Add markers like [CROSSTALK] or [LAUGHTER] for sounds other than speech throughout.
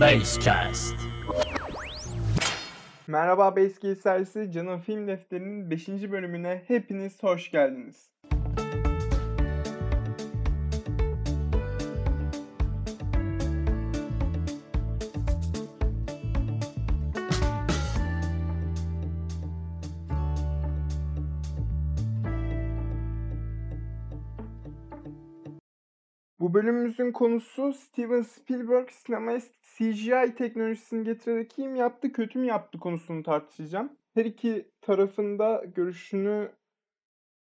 Basecast. Merhaba Basecase serisi Canım Film Defteri'nin 5. bölümüne hepiniz hoş geldiniz. Bu bölümümüzün konusu Steven Spielberg sinemaya CGI teknolojisini getirerek mi yaptı, kötü mü yaptı konusunu tartışacağım. Her iki tarafında görüşünü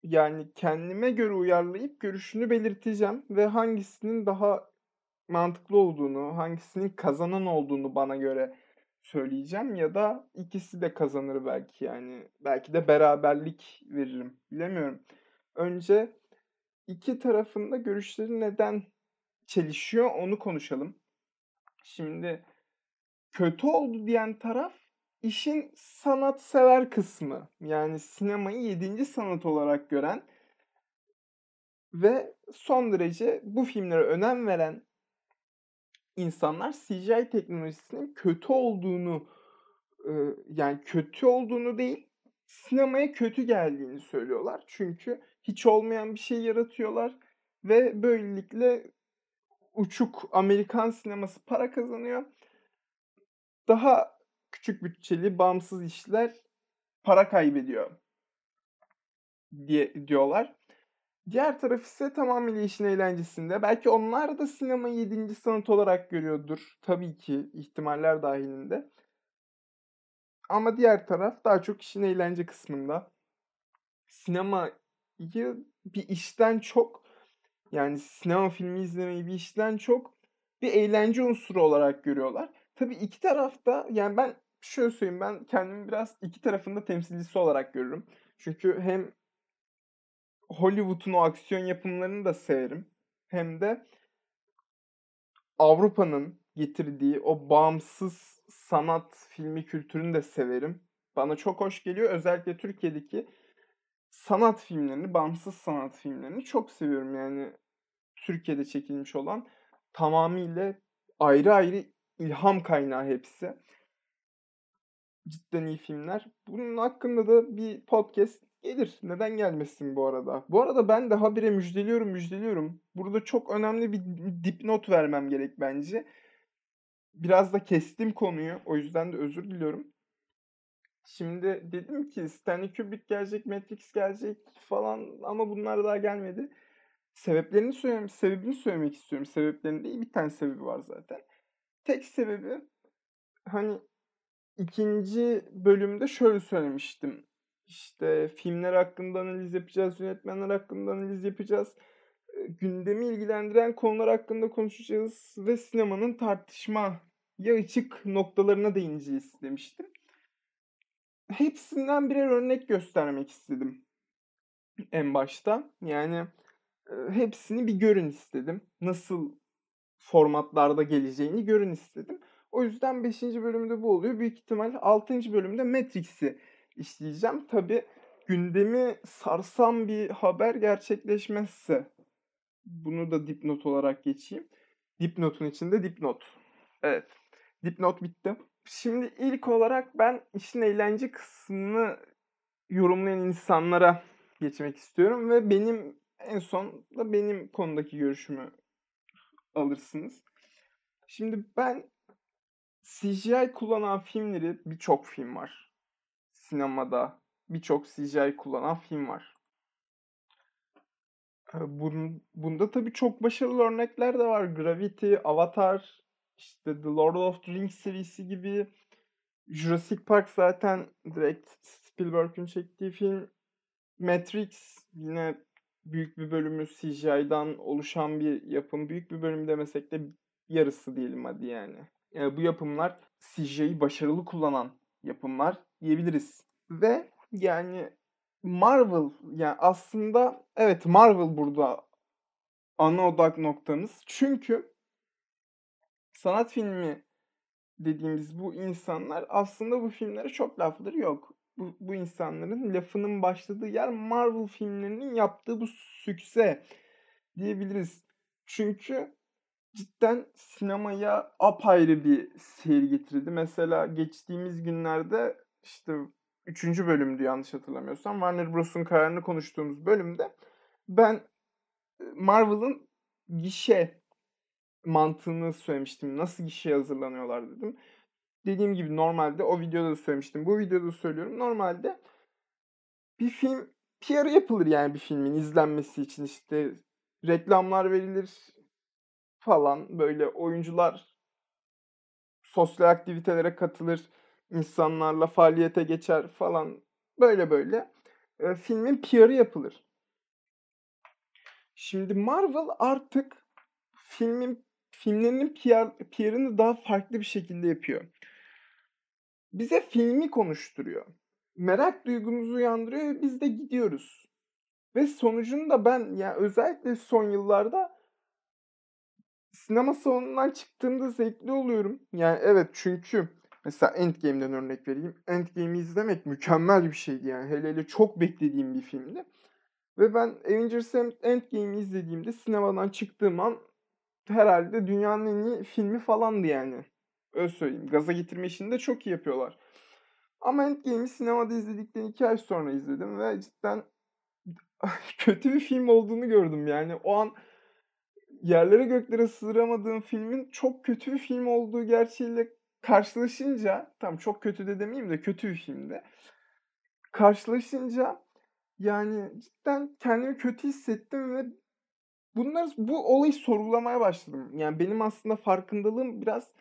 yani kendime göre uyarlayıp görüşünü belirteceğim ve hangisinin daha mantıklı olduğunu, hangisinin kazanan olduğunu bana göre söyleyeceğim ya da ikisi de kazanır belki yani belki de beraberlik veririm bilemiyorum. Önce iki tarafında görüşleri neden çelişiyor onu konuşalım. Şimdi kötü oldu diyen taraf işin sanatsever kısmı. Yani sinemayı yedinci sanat olarak gören ve son derece bu filmlere önem veren insanlar CGI teknolojisinin kötü olduğunu yani kötü olduğunu değil sinemaya kötü geldiğini söylüyorlar. Çünkü hiç olmayan bir şey yaratıyorlar ve böylelikle uçuk Amerikan sineması para kazanıyor. Daha küçük bütçeli bağımsız işler para kaybediyor diye diyorlar. Diğer taraf ise tamamıyla işin eğlencesinde. Belki onlar da sinemayı yedinci sanat olarak görüyordur. Tabii ki ihtimaller dahilinde. Ama diğer taraf daha çok işin eğlence kısmında. Sinemayı bir işten çok yani sinema filmi izlemeyi bir işten çok bir eğlence unsuru olarak görüyorlar. Tabii iki tarafta yani ben şöyle söyleyeyim ben kendimi biraz iki tarafında temsilcisi olarak görürüm. Çünkü hem Hollywood'un o aksiyon yapımlarını da severim. Hem de Avrupa'nın getirdiği o bağımsız sanat filmi kültürünü de severim. Bana çok hoş geliyor. Özellikle Türkiye'deki sanat filmlerini, bağımsız sanat filmlerini çok seviyorum. Yani Türkiye'de çekilmiş olan tamamıyla ayrı ayrı ilham kaynağı hepsi. Cidden iyi filmler. Bunun hakkında da bir podcast gelir. Neden gelmesin bu arada? Bu arada ben de habire müjdeliyorum müjdeliyorum. Burada çok önemli bir dipnot vermem gerek bence. Biraz da kestim konuyu. O yüzden de özür diliyorum. Şimdi dedim ki Stanley Kubrick gelecek, Matrix gelecek falan ama bunlar daha gelmedi. Sebeplerini söylemek, sebebini söylemek istiyorum. Sebeplerini değil, bir tane sebebi var zaten. Tek sebebi hani ikinci bölümde şöyle söylemiştim. İşte filmler hakkında analiz yapacağız, yönetmenler hakkında analiz yapacağız. Gündemi ilgilendiren konular hakkında konuşacağız ve sinemanın tartışmaya açık noktalarına değineceğiz demiştim. Hepsinden birer örnek göstermek istedim en başta. Yani hepsini bir görün istedim. Nasıl formatlarda geleceğini görün istedim. O yüzden 5. bölümde bu oluyor. Büyük ihtimal 6. bölümde Matrix'i işleyeceğim. Tabi gündemi sarsan bir haber gerçekleşmezse bunu da dipnot olarak geçeyim. Dipnotun içinde dipnot. Evet. Dipnot bitti. Şimdi ilk olarak ben işin eğlence kısmını yorumlayan insanlara geçmek istiyorum ve benim en son da benim konudaki görüşümü alırsınız. Şimdi ben CGI kullanan filmleri birçok film var. Sinemada birçok CGI kullanan film var. Bunda tabii çok başarılı örnekler de var. Gravity, Avatar, işte The Lord of the Rings serisi gibi. Jurassic Park zaten direkt Spielberg'ün çektiği film. Matrix yine büyük bir bölümü CGI'dan oluşan bir yapım. Büyük bir bölüm demesek de yarısı diyelim hadi yani. yani bu yapımlar CGI'yi başarılı kullanan yapımlar diyebiliriz. Ve yani Marvel yani aslında evet Marvel burada ana odak noktamız. Çünkü sanat filmi dediğimiz bu insanlar aslında bu filmlere çok lafları yok bu, bu insanların lafının başladığı yer Marvel filmlerinin yaptığı bu sükse diyebiliriz. Çünkü cidden sinemaya apayrı bir seyir getirdi. Mesela geçtiğimiz günlerde işte 3. bölümdü yanlış hatırlamıyorsam. Warner Bros'un kararını konuştuğumuz bölümde ben Marvel'ın gişe mantığını söylemiştim. Nasıl gişeye hazırlanıyorlar dedim. Dediğim gibi normalde o videoda da söylemiştim. Bu videoda da söylüyorum. Normalde bir film PR yapılır yani bir filmin izlenmesi için işte reklamlar verilir falan böyle oyuncular sosyal aktivitelere katılır, insanlarla faaliyete geçer falan böyle böyle e, filmin PR'ı yapılır. Şimdi Marvel artık filmin filmlerinin PR, PR'ını daha farklı bir şekilde yapıyor. Bize filmi konuşturuyor. Merak duygumuzu uyandırıyor ve biz de gidiyoruz. Ve sonucunda ben yani özellikle son yıllarda sinema salonundan çıktığımda zevkli oluyorum. Yani evet çünkü mesela Endgame'den örnek vereyim. Endgame'i izlemek mükemmel bir şeydi yani. Hele hele çok beklediğim bir filmdi. Ve ben Avengers Endgame'i izlediğimde sinemadan çıktığım an herhalde dünyanın en iyi filmi falandı yani. Öyle söyleyeyim. Gaza getirme işini de çok iyi yapıyorlar. Ama Endgame'i sinemada izledikten iki ay sonra izledim ve cidden [LAUGHS] kötü bir film olduğunu gördüm yani. O an yerlere göklere sığdıramadığım filmin çok kötü bir film olduğu gerçeğiyle karşılaşınca, tam çok kötü de demeyeyim de kötü bir filmde. Karşılaşınca yani cidden kendimi kötü hissettim ve bunlar bu olayı sorgulamaya başladım. Yani benim aslında farkındalığım biraz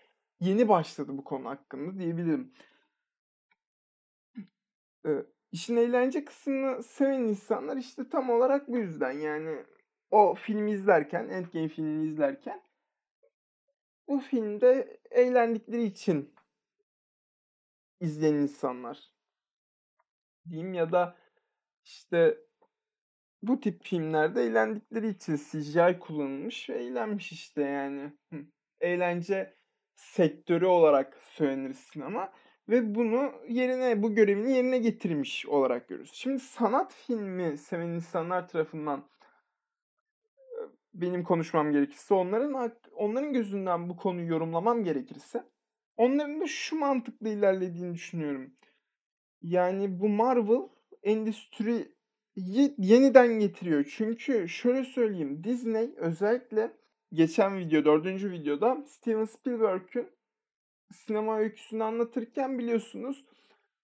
yeni başladı bu konu hakkında diyebilirim. Ee, işin eğlence kısmını seven insanlar işte tam olarak bu yüzden yani o filmi izlerken, Endgame filmini izlerken bu filmde eğlendikleri için izleyen insanlar diyeyim ya da işte bu tip filmlerde eğlendikleri için CGI kullanılmış ve eğlenmiş işte yani. Eğlence sektörü olarak söylenir sinema ve bunu yerine bu görevini yerine getirmiş olarak görürüz. Şimdi sanat filmi seven insanlar tarafından benim konuşmam gerekirse onların onların gözünden bu konuyu yorumlamam gerekirse onların da şu mantıkla ilerlediğini düşünüyorum. Yani bu Marvel endüstriyi yeniden getiriyor. Çünkü şöyle söyleyeyim Disney özellikle geçen video dördüncü videoda Steven Spielberg'ün sinema öyküsünü anlatırken biliyorsunuz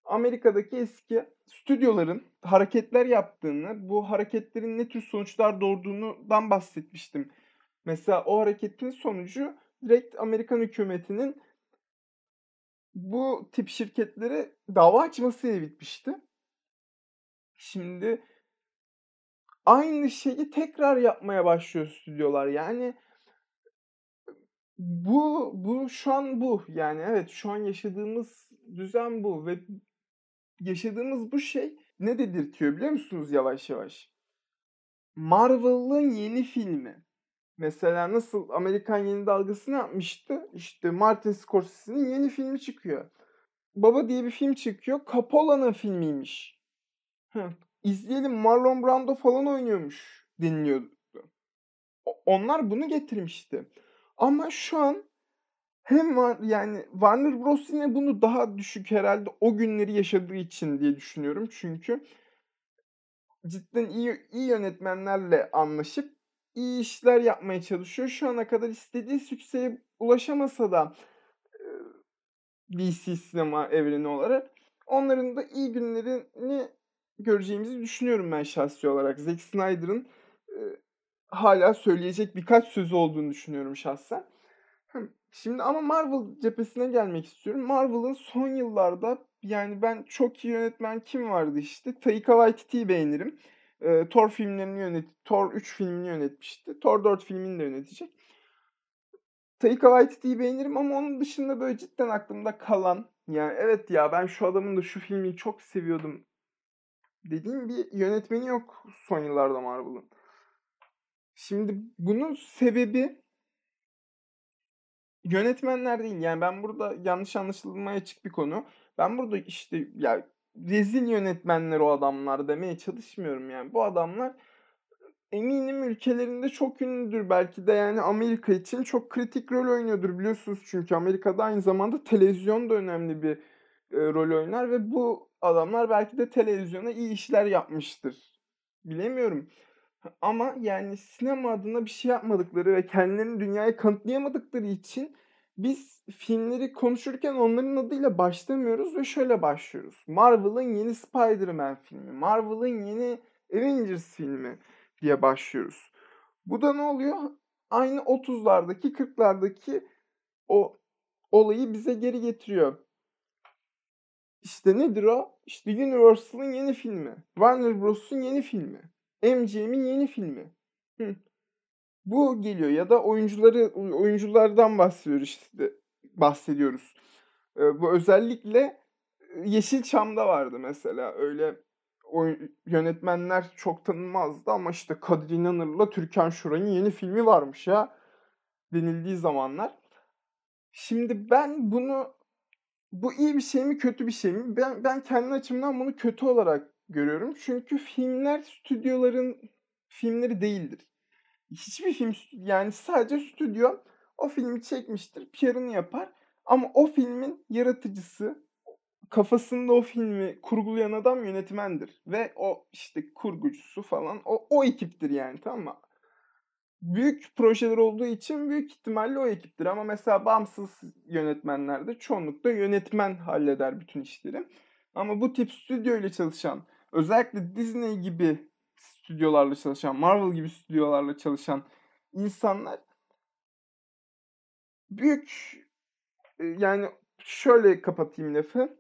Amerika'daki eski stüdyoların hareketler yaptığını, bu hareketlerin ne tür sonuçlar doğurduğundan bahsetmiştim. Mesela o hareketin sonucu direkt Amerikan hükümetinin bu tip şirketlere dava açmasıyla bitmişti. Şimdi aynı şeyi tekrar yapmaya başlıyor stüdyolar. Yani bu bu şu an bu. Yani evet şu an yaşadığımız düzen bu ve yaşadığımız bu şey ne dedirtiyor biliyor musunuz yavaş yavaş? Marvel'ın yeni filmi. Mesela nasıl Amerikan yeni dalgasını yapmıştı? İşte Martin Scorsese'nin yeni filmi çıkıyor. Baba diye bir film çıkıyor. Coppola'nın filmiymiş. Hı. İzleyelim Marlon Brando falan oynuyormuş deniliyordu. Onlar bunu getirmişti. Ama şu an hem var yani Warner Bros yine bunu daha düşük herhalde o günleri yaşadığı için diye düşünüyorum. Çünkü cidden iyi iyi yönetmenlerle anlaşıp iyi işler yapmaya çalışıyor. Şu ana kadar istediği sükseye ulaşamasa da DC sinema evreni olarak onların da iyi günlerini göreceğimizi düşünüyorum ben şahsi olarak. Zack Snyder'ın hala söyleyecek birkaç sözü olduğunu düşünüyorum şahsen. Şimdi ama Marvel cephesine gelmek istiyorum. Marvel'ın son yıllarda yani ben çok iyi yönetmen kim vardı işte? Taika Waititi'yi beğenirim. E, Thor filmlerini yönet Thor 3 filmini yönetmişti. Thor 4 filmini de yönetecek. Taika Waititi'yi beğenirim ama onun dışında böyle cidden aklımda kalan yani evet ya ben şu adamın da şu filmi çok seviyordum dediğim bir yönetmeni yok son yıllarda Marvel'ın. Şimdi bunun sebebi yönetmenler değil. Yani ben burada yanlış anlaşılmaya açık bir konu. Ben burada işte ya rezil yönetmenler o adamlar demeye çalışmıyorum yani. Bu adamlar eminim ülkelerinde çok ünlüdür. Belki de yani Amerika için çok kritik rol oynuyordur biliyorsunuz. Çünkü Amerika'da aynı zamanda televizyon da önemli bir e, rol oynar ve bu adamlar belki de televizyona iyi işler yapmıştır. Bilemiyorum. Ama yani sinema adına bir şey yapmadıkları ve kendilerini dünyaya kanıtlayamadıkları için biz filmleri konuşurken onların adıyla başlamıyoruz ve şöyle başlıyoruz. Marvel'ın yeni Spider-Man filmi, Marvel'ın yeni Avengers filmi diye başlıyoruz. Bu da ne oluyor? Aynı 30'lardaki 40'lardaki o olayı bize geri getiriyor. İşte nedir o? İşte Universal'ın yeni filmi. Warner Bros'un yeni filmi. MGM'in yeni filmi. Hı. Bu geliyor ya da oyuncuları oyunculardan bahsediyoruz işte bahsediyoruz. Ee, bu özellikle Yeşilçam'da vardı mesela öyle oyun, yönetmenler çok tanınmazdı ama işte Kadir İnanır'la Türkan Şoray'ın yeni filmi varmış ya denildiği zamanlar. Şimdi ben bunu bu iyi bir şey mi kötü bir şey mi? Ben, ben kendi açımdan bunu kötü olarak görüyorum. Çünkü filmler stüdyoların filmleri değildir. Hiçbir film yani sadece stüdyo o filmi çekmiştir, PR'ını yapar. Ama o filmin yaratıcısı, kafasında o filmi kurgulayan adam yönetmendir. Ve o işte kurgucusu falan o, o ekiptir yani tamam mı? Büyük projeler olduğu için büyük ihtimalle o ekiptir. Ama mesela bağımsız yönetmenlerde çoğunlukla yönetmen halleder bütün işleri. Ama bu tip stüdyo ile çalışan, özellikle Disney gibi stüdyolarla çalışan, Marvel gibi stüdyolarla çalışan insanlar büyük yani şöyle kapatayım lafı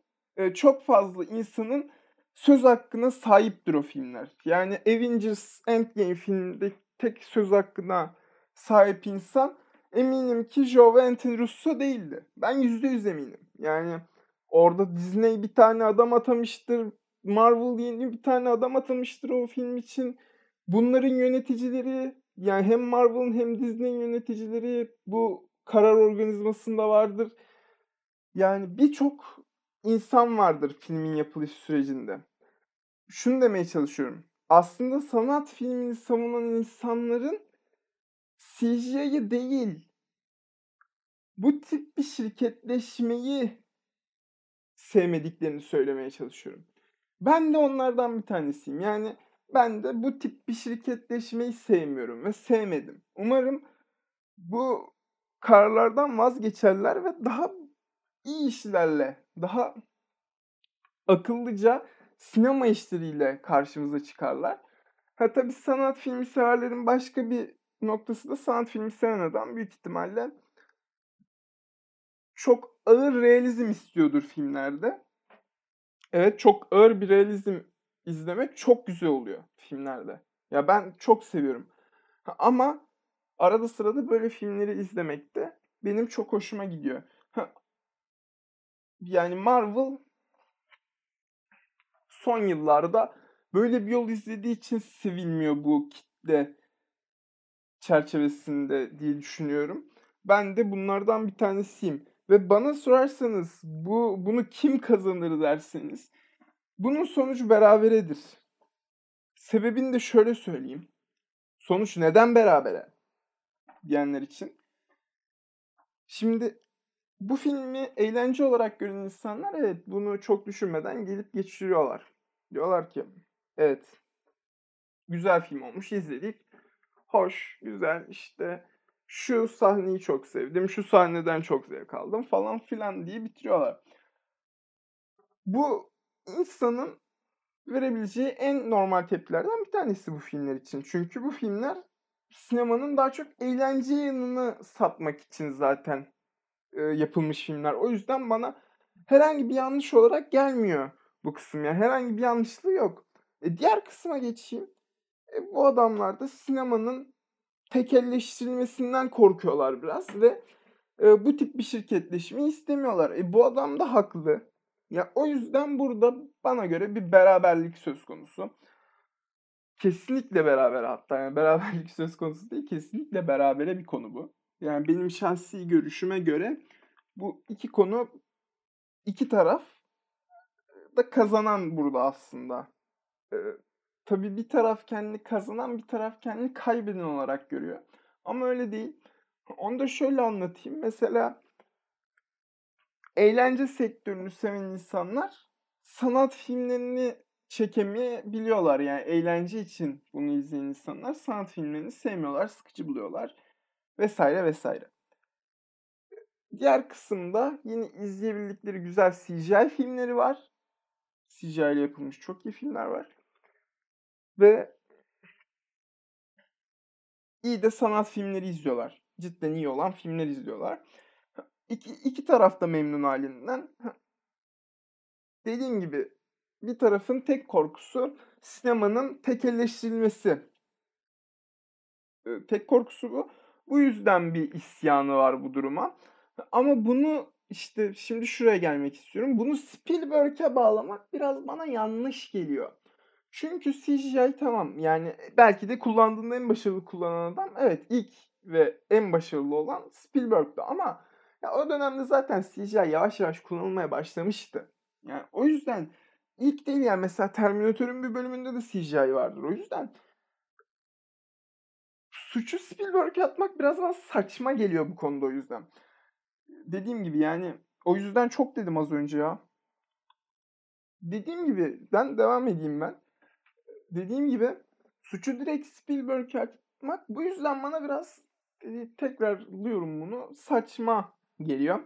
çok fazla insanın söz hakkına sahiptir o filmler. Yani Avengers Endgame filminde tek söz hakkına sahip insan eminim ki Joe ve Anthony Russo değildi. Ben yüzde yüz eminim. Yani orada Disney bir tane adam atamıştır. Marvel yeni bir tane adam atamıştır o film için. Bunların yöneticileri yani hem Marvel'ın hem Disney'in yöneticileri bu karar organizmasında vardır. Yani birçok insan vardır filmin yapılış sürecinde. Şunu demeye çalışıyorum. Aslında sanat filmini savunan insanların CGI'yi değil bu tip bir şirketleşmeyi sevmediklerini söylemeye çalışıyorum. Ben de onlardan bir tanesiyim. Yani ben de bu tip bir şirketleşmeyi sevmiyorum ve sevmedim. Umarım bu kararlardan vazgeçerler ve daha iyi işlerle, daha akıllıca sinema işleriyle karşımıza çıkarlar. Ha tabi sanat filmi severlerin başka bir noktası da sanat filmi seven adam büyük ihtimalle çok ağır realizm istiyordur filmlerde. Evet çok ağır bir realizm izlemek çok güzel oluyor filmlerde. Ya ben çok seviyorum. Ama arada sırada böyle filmleri izlemek de benim çok hoşuma gidiyor. Yani Marvel son yıllarda böyle bir yol izlediği için sevilmiyor bu kitle çerçevesinde diye düşünüyorum. Ben de bunlardan bir tanesiyim. Ve bana sorarsanız bu bunu kim kazanır derseniz bunun sonucu beraberedir. Sebebini de şöyle söyleyeyim. Sonuç neden berabere? Diyenler için. Şimdi bu filmi eğlence olarak gören insanlar evet bunu çok düşünmeden gelip geçiriyorlar. Diyorlar ki evet güzel film olmuş izledik. Hoş, güzel işte şu sahneyi çok sevdim, şu sahneden çok zevk aldım falan filan diye bitiriyorlar. Bu insanın verebileceği en normal tepkilerden bir tanesi bu filmler için. Çünkü bu filmler sinemanın daha çok eğlence yanını satmak için zaten e, yapılmış filmler. O yüzden bana herhangi bir yanlış olarak gelmiyor bu kısım. Yani herhangi bir yanlışlığı yok. E, diğer kısma geçeyim. E, bu adamlar da sinemanın tekelleştirilmesinden korkuyorlar biraz ve e, bu tip bir şirketleşmeyi istemiyorlar. E, bu adam da haklı. Ya o yüzden burada bana göre bir beraberlik söz konusu. Kesinlikle beraber hatta yani beraberlik [LAUGHS] söz konusu değil kesinlikle berabere bir konu bu. Yani benim şahsi görüşüme göre bu iki konu iki taraf da kazanan burada aslında. Tabii bir taraf kendini kazanan, bir taraf kendini kaybeden olarak görüyor. Ama öyle değil. Onu da şöyle anlatayım. Mesela eğlence sektörünü seven insanlar sanat filmlerini çekemeyebiliyorlar. Yani eğlence için bunu izleyen insanlar sanat filmlerini sevmiyorlar, sıkıcı buluyorlar vesaire vesaire. Diğer kısımda yine izleyebildikleri güzel CGI filmleri var. CGI ile yapılmış çok iyi filmler var. Ve iyi de sanat filmleri izliyorlar. Cidden iyi olan filmler izliyorlar. İki, iki taraf da memnun halinden. Dediğim gibi bir tarafın tek korkusu sinemanın tekelleştirilmesi. Tek korkusu bu. Bu yüzden bir isyanı var bu duruma. Ama bunu işte şimdi şuraya gelmek istiyorum. Bunu Spielberg'e bağlamak biraz bana yanlış geliyor. Çünkü CGI tamam yani belki de kullandığında en başarılı kullanan adam evet ilk ve en başarılı olan Spielberg'di ama ya o dönemde zaten CGI yavaş yavaş kullanılmaya başlamıştı. Yani o yüzden ilk değil yani mesela Terminator'un bir bölümünde de CGI vardır. O yüzden suçu Spielberg'e atmak biraz daha saçma geliyor bu konuda o yüzden. Dediğim gibi yani o yüzden çok dedim az önce ya. Dediğim gibi ben devam edeyim ben. Dediğim gibi suçu direkt Spielberg'e atmak bu yüzden bana biraz e, tekrarlıyorum bunu saçma geliyor.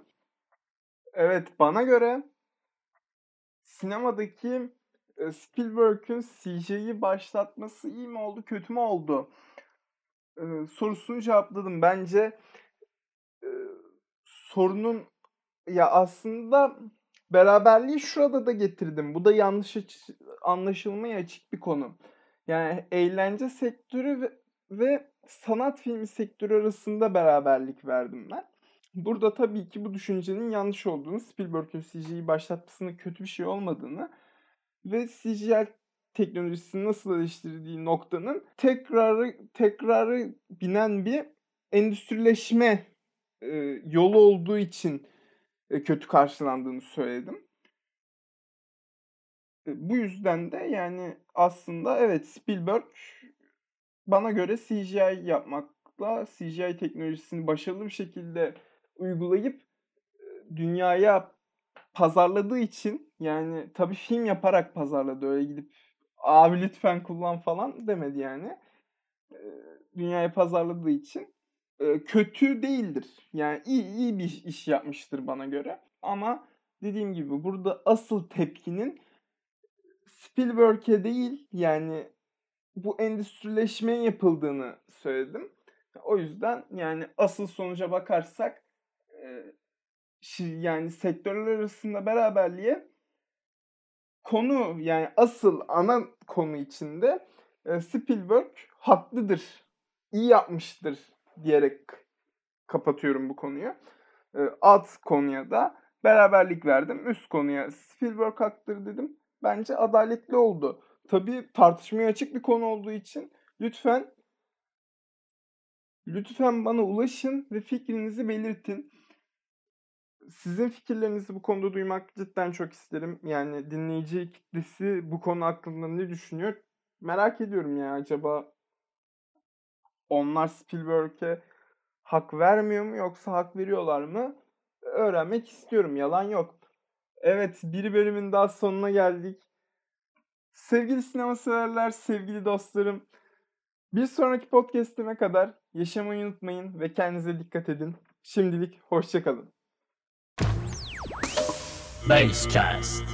Evet bana göre sinemadaki e, Spielberg'ün CGI'yi başlatması iyi mi oldu kötü mü oldu e, sorusunu cevapladım. Bence e, sorunun ya aslında beraberliği şurada da getirdim. Bu da yanlış anlaşılmaya açık bir konu. Yani eğlence sektörü ve, ve sanat filmi sektörü arasında beraberlik verdim ben. Burada tabii ki bu düşüncenin yanlış olduğunu, Spielberg'ün CGI'yi başlatmasının kötü bir şey olmadığını ve CGI teknolojisini nasıl eleştirdiği noktanın tekrarı tekrarı binen bir endüstrileşme e, yolu olduğu için kötü karşılandığını söyledim. E, bu yüzden de yani aslında evet Spielberg bana göre CGI yapmakla CGI teknolojisini başarılı bir şekilde uygulayıp dünyaya pazarladığı için yani tabii film yaparak pazarladı öyle gidip abi lütfen kullan falan demedi yani. Dünyaya pazarladığı için kötü değildir. Yani iyi iyi bir iş yapmıştır bana göre. Ama dediğim gibi burada asıl tepkinin Spielberg'e değil yani bu endüstrileşmeye yapıldığını söyledim. O yüzden yani asıl sonuca bakarsak yani sektörler arasında beraberliğe konu yani asıl ana konu içinde Spielberg haklıdır, iyi yapmıştır diyerek kapatıyorum bu konuyu. Alt konuya da beraberlik verdim. Üst konuya Spielberg haklıdır dedim. Bence adaletli oldu. Tabii tartışmaya açık bir konu olduğu için lütfen lütfen bana ulaşın ve fikrinizi belirtin. Sizin fikirlerinizi bu konuda duymak cidden çok isterim. Yani dinleyici kitlesi bu konu hakkında ne düşünüyor? Merak ediyorum ya acaba onlar Spielberg'e hak vermiyor mu yoksa hak veriyorlar mı? Öğrenmek istiyorum. Yalan yok. Evet, bir bölümün daha sonuna geldik. Sevgili sinema severler, sevgili dostlarım. Bir sonraki podcast'ime kadar yaşamayı unutmayın ve kendinize dikkat edin. Şimdilik hoşçakalın. Basecast.